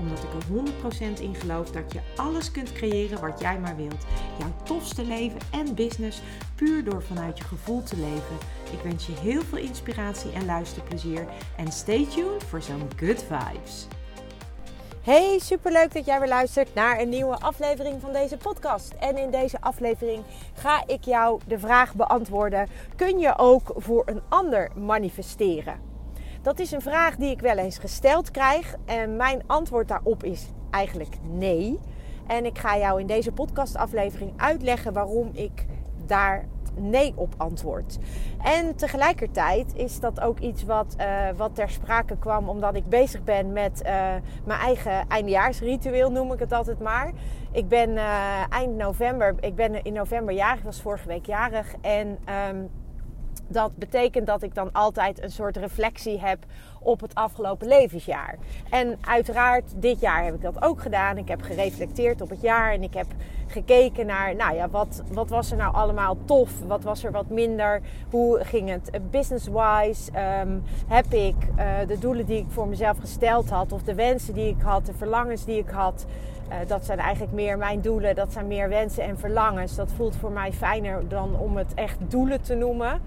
Omdat ik er 100% in geloof dat je alles kunt creëren wat jij maar wilt. Jouw tofste leven en business puur door vanuit je gevoel te leven. Ik wens je heel veel inspiratie en luisterplezier. En stay tuned voor zo'n good vibes. Hey, superleuk dat jij weer luistert naar een nieuwe aflevering van deze podcast. En in deze aflevering ga ik jou de vraag beantwoorden: kun je ook voor een ander manifesteren? Dat is een vraag die ik wel eens gesteld krijg en mijn antwoord daarop is eigenlijk nee. En ik ga jou in deze podcastaflevering uitleggen waarom ik daar nee op antwoord. En tegelijkertijd is dat ook iets wat, uh, wat ter sprake kwam omdat ik bezig ben met uh, mijn eigen eindejaarsritueel, noem ik het altijd maar. Ik ben uh, eind november, ik ben in november jarig, ik was vorige week jarig. En um, dat betekent dat ik dan altijd een soort reflectie heb op het afgelopen levensjaar. En uiteraard, dit jaar heb ik dat ook gedaan. Ik heb gereflecteerd op het jaar en ik heb gekeken naar, nou ja, wat, wat was er nou allemaal tof? Wat was er wat minder? Hoe ging het business-wise? Um, heb ik uh, de doelen die ik voor mezelf gesteld had, of de wensen die ik had, de verlangens die ik had, uh, dat zijn eigenlijk meer mijn doelen. Dat zijn meer wensen en verlangens. Dat voelt voor mij fijner dan om het echt doelen te noemen.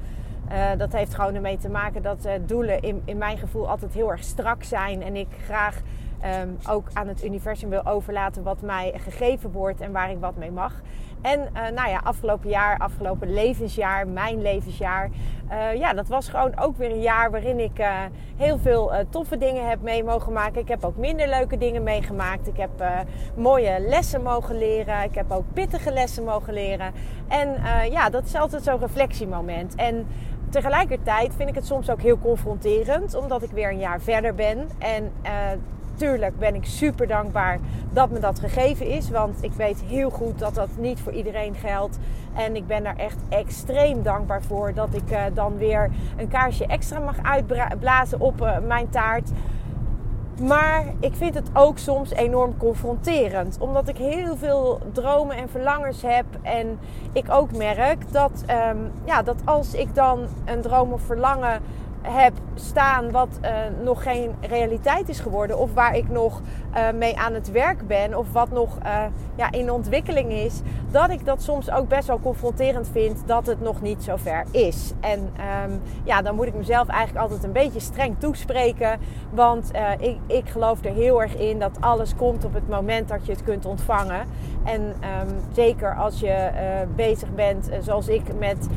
Uh, dat heeft gewoon ermee te maken dat uh, doelen in, in mijn gevoel altijd heel erg strak zijn. En ik graag um, ook aan het universum wil overlaten wat mij gegeven wordt en waar ik wat mee mag. En uh, nou ja, afgelopen jaar, afgelopen levensjaar, mijn levensjaar. ja, dat was gewoon ook weer een jaar waarin ik heel veel toffe dingen heb mee mogen maken. Ik heb ook minder leuke dingen meegemaakt. Ik heb mooie lessen mogen leren. Ik heb ook pittige lessen mogen leren. En ja, dat is altijd zo'n reflectiemoment. En tegelijkertijd vind ik het soms ook heel confronterend, omdat ik weer een jaar verder ben. En uh, tuurlijk ben ik super dankbaar dat me dat gegeven is, want ik weet heel goed dat dat niet voor iedereen geldt. En ik ben daar echt extreem dankbaar voor dat ik uh, dan weer een kaarsje extra mag uitblazen op uh, mijn taart. Maar ik vind het ook soms enorm confronterend. Omdat ik heel veel dromen en verlangens heb. En ik ook merk dat, um, ja, dat als ik dan een droom of verlangen heb staan wat uh, nog geen realiteit is geworden. Of waar ik nog uh, mee aan het werk ben. Of wat nog uh, ja, in ontwikkeling is. Dat ik dat soms ook best wel confronterend vind dat het nog niet zo ver is. En um, ja, dan moet ik mezelf eigenlijk altijd een beetje streng toespreken. Want ik, ik geloof er heel erg in dat alles komt op het moment dat je het kunt ontvangen. En um, zeker als je bezig bent zoals ik met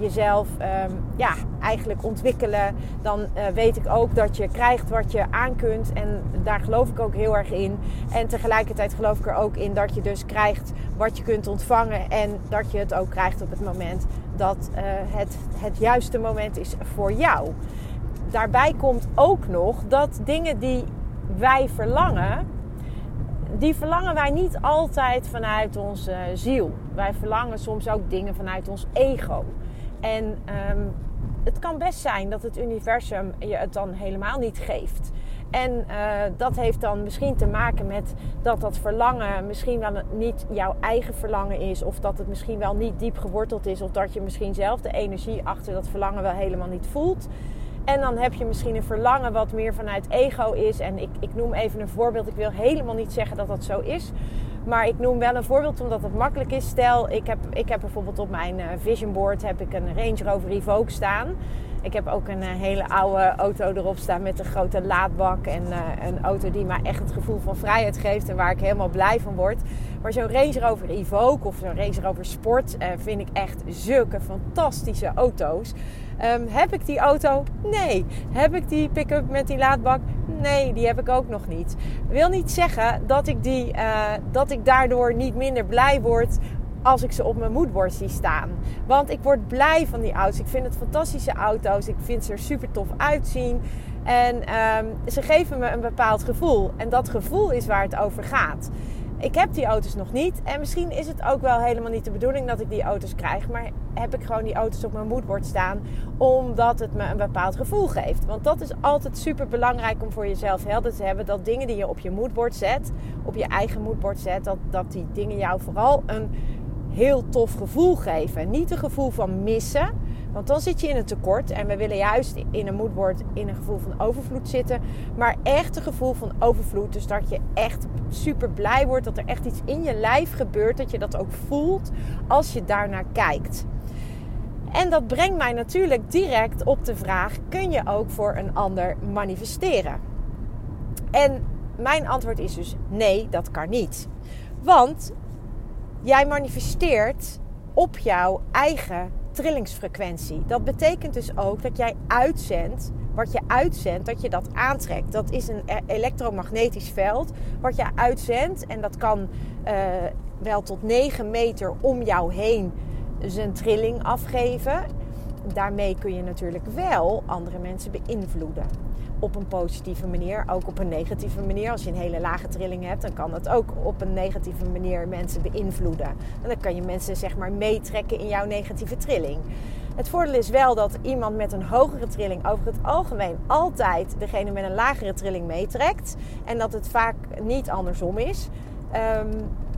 jezelf um, ja, eigenlijk ontwikkelen dan uh, weet ik ook dat je krijgt wat je aan kunt. En daar geloof ik ook heel erg in. En tegelijkertijd geloof ik er ook in dat je dus krijgt wat je kunt ontvangen. En dat je het ook krijgt op het moment dat uh, het het juiste moment is voor jou. Daarbij komt ook nog dat dingen die wij verlangen, die verlangen wij niet altijd vanuit onze ziel. Wij verlangen soms ook dingen vanuit ons ego. En um, het kan best zijn dat het universum je het dan helemaal niet geeft. En uh, dat heeft dan misschien te maken met dat dat verlangen misschien wel niet jouw eigen verlangen is. Of dat het misschien wel niet diep geworteld is. Of dat je misschien zelf de energie achter dat verlangen wel helemaal niet voelt. En dan heb je misschien een verlangen wat meer vanuit ego is. En ik, ik noem even een voorbeeld. Ik wil helemaal niet zeggen dat dat zo is. Maar ik noem wel een voorbeeld omdat het makkelijk is. Stel, ik heb, ik heb bijvoorbeeld op mijn uh, vision board heb ik een Range Rover Evoque staan. Ik heb ook een uh, hele oude auto erop staan met een grote laadbak. En uh, een auto die mij echt het gevoel van vrijheid geeft en waar ik helemaal blij van word. Maar zo'n Range Rover Evoque of zo'n Range Rover Sport vind ik echt zulke fantastische auto's. Um, heb ik die auto? Nee. Heb ik die pick-up met die laadbak? Nee, die heb ik ook nog niet. Wil niet zeggen dat ik, die, uh, dat ik daardoor niet minder blij word als ik ze op mijn moodboard zie staan. Want ik word blij van die auto's. Ik vind het fantastische auto's. Ik vind ze er super tof uitzien. En um, ze geven me een bepaald gevoel. En dat gevoel is waar het over gaat. Ik heb die auto's nog niet. En misschien is het ook wel helemaal niet de bedoeling dat ik die auto's krijg. Maar heb ik gewoon die auto's op mijn moodboard staan. Omdat het me een bepaald gevoel geeft. Want dat is altijd super belangrijk om voor jezelf helder te hebben. Dat dingen die je op je moodboard zet, op je eigen moodboard zet, dat, dat die dingen jou vooral een heel tof gevoel geven. Niet een gevoel van missen. Want dan zit je in een tekort. En we willen juist in een moodboard in een gevoel van overvloed zitten. Maar echt een gevoel van overvloed. Dus dat je echt super blij wordt. Dat er echt iets in je lijf gebeurt. Dat je dat ook voelt als je daarnaar kijkt. En dat brengt mij natuurlijk direct op de vraag: kun je ook voor een ander manifesteren? En mijn antwoord is dus nee, dat kan niet. Want jij manifesteert op jouw eigen trillingsfrequentie. Dat betekent dus ook dat jij uitzendt wat je uitzendt, dat je dat aantrekt. Dat is een e- elektromagnetisch veld wat je uitzendt en dat kan uh, wel tot 9 meter om jou heen zijn trilling afgeven. Daarmee kun je natuurlijk wel andere mensen beïnvloeden op een positieve manier, ook op een negatieve manier. Als je een hele lage trilling hebt, dan kan dat ook op een negatieve manier mensen beïnvloeden. En dan kan je mensen zeg maar meetrekken in jouw negatieve trilling. Het voordeel is wel dat iemand met een hogere trilling over het algemeen altijd degene met een lagere trilling meetrekt. En dat het vaak niet andersom is. Um,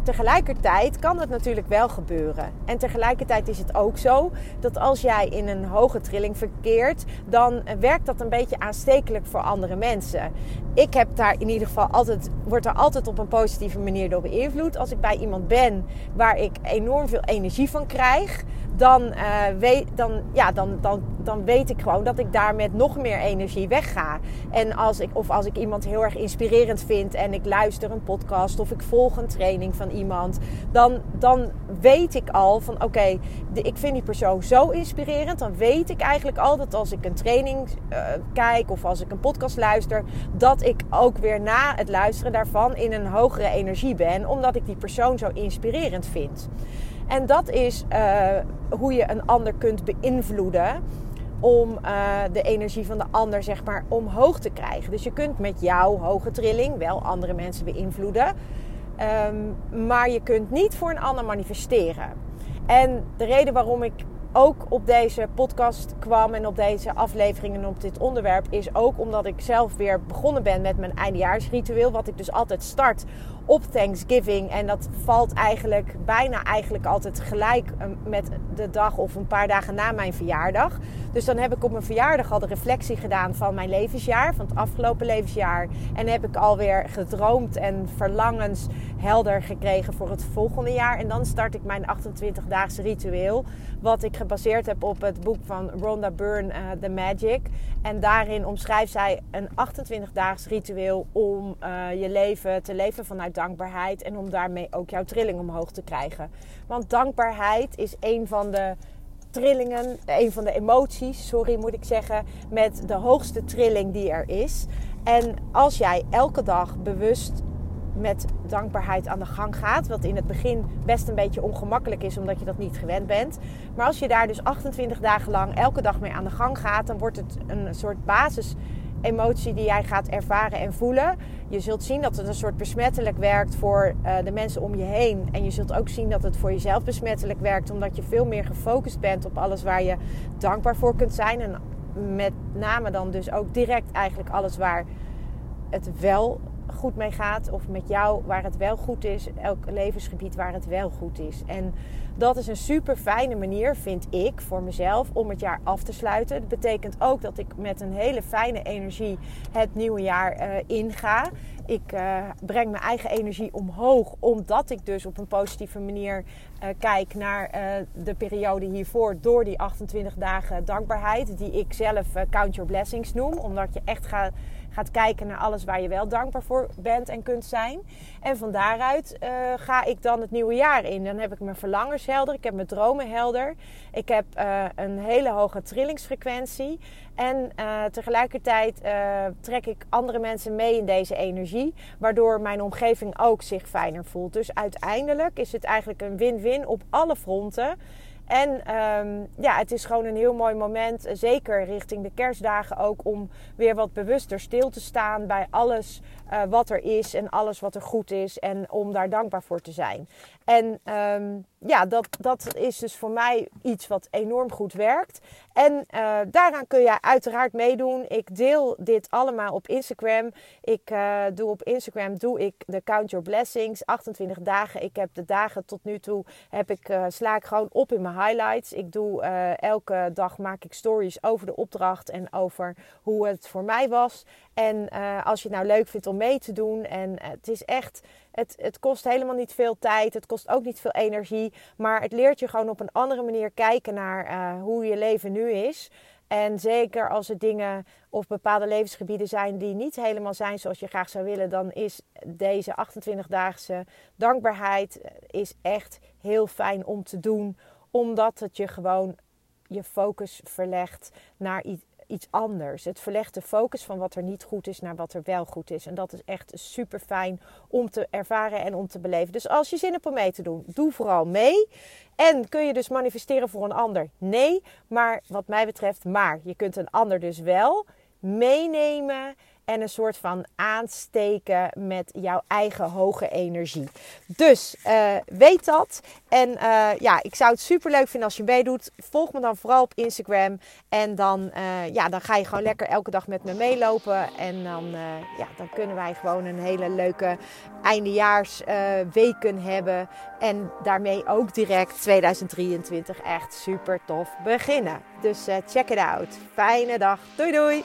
tegelijkertijd kan het natuurlijk wel gebeuren. En tegelijkertijd is het ook zo dat als jij in een hoge trilling verkeert, dan werkt dat een beetje aanstekelijk voor andere mensen. Ik heb daar in ieder geval altijd, word er altijd op een positieve manier door beïnvloed. Als ik bij iemand ben waar ik enorm veel energie van krijg, dan, uh, weet, dan, ja, dan, dan, dan weet ik gewoon dat ik daar met nog meer energie wegga. En als ik, of als ik iemand heel erg inspirerend vind en ik luister een podcast of ik volg een training van iemand, dan, dan weet ik al van oké, ik vind die persoon zo inspirerend. Dan weet ik eigenlijk al dat als ik een training uh, kijk of als ik een podcast luister, dat ik ook weer na het luisteren daarvan in een hogere energie ben, omdat ik die persoon zo inspirerend vind. En dat is uh, hoe je een ander kunt beïnvloeden om uh, de energie van de ander zeg maar omhoog te krijgen. Dus je kunt met jouw hoge trilling wel andere mensen beïnvloeden. Um, maar je kunt niet voor een ander manifesteren. En de reden waarom ik ook op deze podcast kwam en op deze afleveringen op dit onderwerp is ook omdat ik zelf weer begonnen ben met mijn eindejaarsritueel. Wat ik dus altijd start op Thanksgiving. En dat valt eigenlijk bijna eigenlijk altijd gelijk ehm, met de dag of een paar dagen na mijn verjaardag. Dus dan heb ik op mijn verjaardag al de reflectie gedaan van mijn levensjaar, van het afgelopen levensjaar. En heb ik alweer gedroomd en verlangens helder gekregen voor het volgende jaar. En dan start ik mijn 28-daagse ritueel. Wat ik gebaseerd heb op het boek van Rhonda Byrne, uh, The Magic. En daarin omschrijft zij een 28-daags ritueel om uh, je leven te leven vanuit dankbaarheid. En om daarmee ook jouw trilling omhoog te krijgen. Want dankbaarheid is een van de trillingen, een van de emoties, sorry moet ik zeggen, met de hoogste trilling die er is. En als jij elke dag bewust met dankbaarheid aan de gang gaat. Wat in het begin best een beetje ongemakkelijk is, omdat je dat niet gewend bent. Maar als je daar dus 28 dagen lang elke dag mee aan de gang gaat, dan wordt het een soort basis emotie die jij gaat ervaren en voelen. Je zult zien dat het een soort besmettelijk werkt voor uh, de mensen om je heen. En je zult ook zien dat het voor jezelf besmettelijk werkt, omdat je veel meer gefocust bent op alles waar je dankbaar voor kunt zijn. En met name dan dus ook direct eigenlijk alles waar het wel goed mee gaat. Of met jou waar het wel goed is. Elk levensgebied waar het wel goed is. En dat is een super fijne manier, vind ik, voor mezelf om het jaar af te sluiten. Dat betekent ook dat ik met een hele fijne energie het nieuwe jaar uh, inga. Ik uh, breng mijn eigen energie omhoog, omdat ik dus op een positieve manier uh, kijk naar de periode hiervoor door die 28 dagen dankbaarheid, die ik zelf Count Your Blessings noem. Omdat je echt gaat gaat kijken naar alles waar je wel dankbaar voor bent en kunt zijn. En van daaruit uh, ga ik dan het nieuwe jaar in. Dan heb ik mijn verlangens helder, ik heb mijn dromen helder. Ik heb uh, een hele hoge trillingsfrequentie. En uh, tegelijkertijd trek ik andere mensen mee in deze energie, waardoor mijn omgeving ook zich fijner voelt. Dus uiteindelijk is het eigenlijk een win-win op alle fronten. En ehm, ja, het is gewoon een heel mooi moment, zeker richting de kerstdagen ook, om weer wat bewuster stil te staan bij alles uh, wat er is en alles wat er goed is en om daar dankbaar voor te zijn. En um, ja, dat, dat is dus voor mij iets wat enorm goed werkt. En uh, daaraan kun je uiteraard meedoen. Ik deel dit allemaal op Instagram. Ik uh, doe op Instagram doe ik de Count Your Blessings. 28 dagen. Ik heb de dagen tot nu toe heb ik, uh, sla ik gewoon op in mijn highlights. Ik doe elke dag maak ik stories over de opdracht en over hoe het voor mij was. En als je het nou leuk vindt om mee te doen. En het is echt het, het kost helemaal niet veel tijd. Het kost ook niet veel energie. Maar het leert je gewoon op een andere manier kijken naar uh, hoe je leven nu is. En zeker als er dingen of bepaalde levensgebieden zijn die niet helemaal zijn zoals je graag zou willen, dan is deze 28-daagse dankbaarheid eh, is echt heel fijn om te doen. Omdat het je gewoon je focus verlegt naar iets iets anders. Het verlegt de focus van wat er niet goed is naar wat er wel goed is. En dat is echt super fijn om te ervaren en om te beleven. Dus als je zin hebt om mee te doen, doe vooral mee. En kun je dus manifesteren voor een ander? Nee, maar wat mij betreft, maar je kunt een ander dus wel meenemen en een soort van aansteken met jouw eigen hoge energie. Dus uh, weet dat. En uh, ja, ik zou het super leuk vinden als je meedoet. Volg me dan vooral op Instagram. En dan, uh, ja, dan ga je gewoon lekker elke dag met me meelopen. En dan, ja, dan kunnen wij gewoon een hele leuke eindejaarsweken hebben. En daarmee ook direct 2023 echt super tof beginnen. Dus check it out. Fijne dag. Doei doei.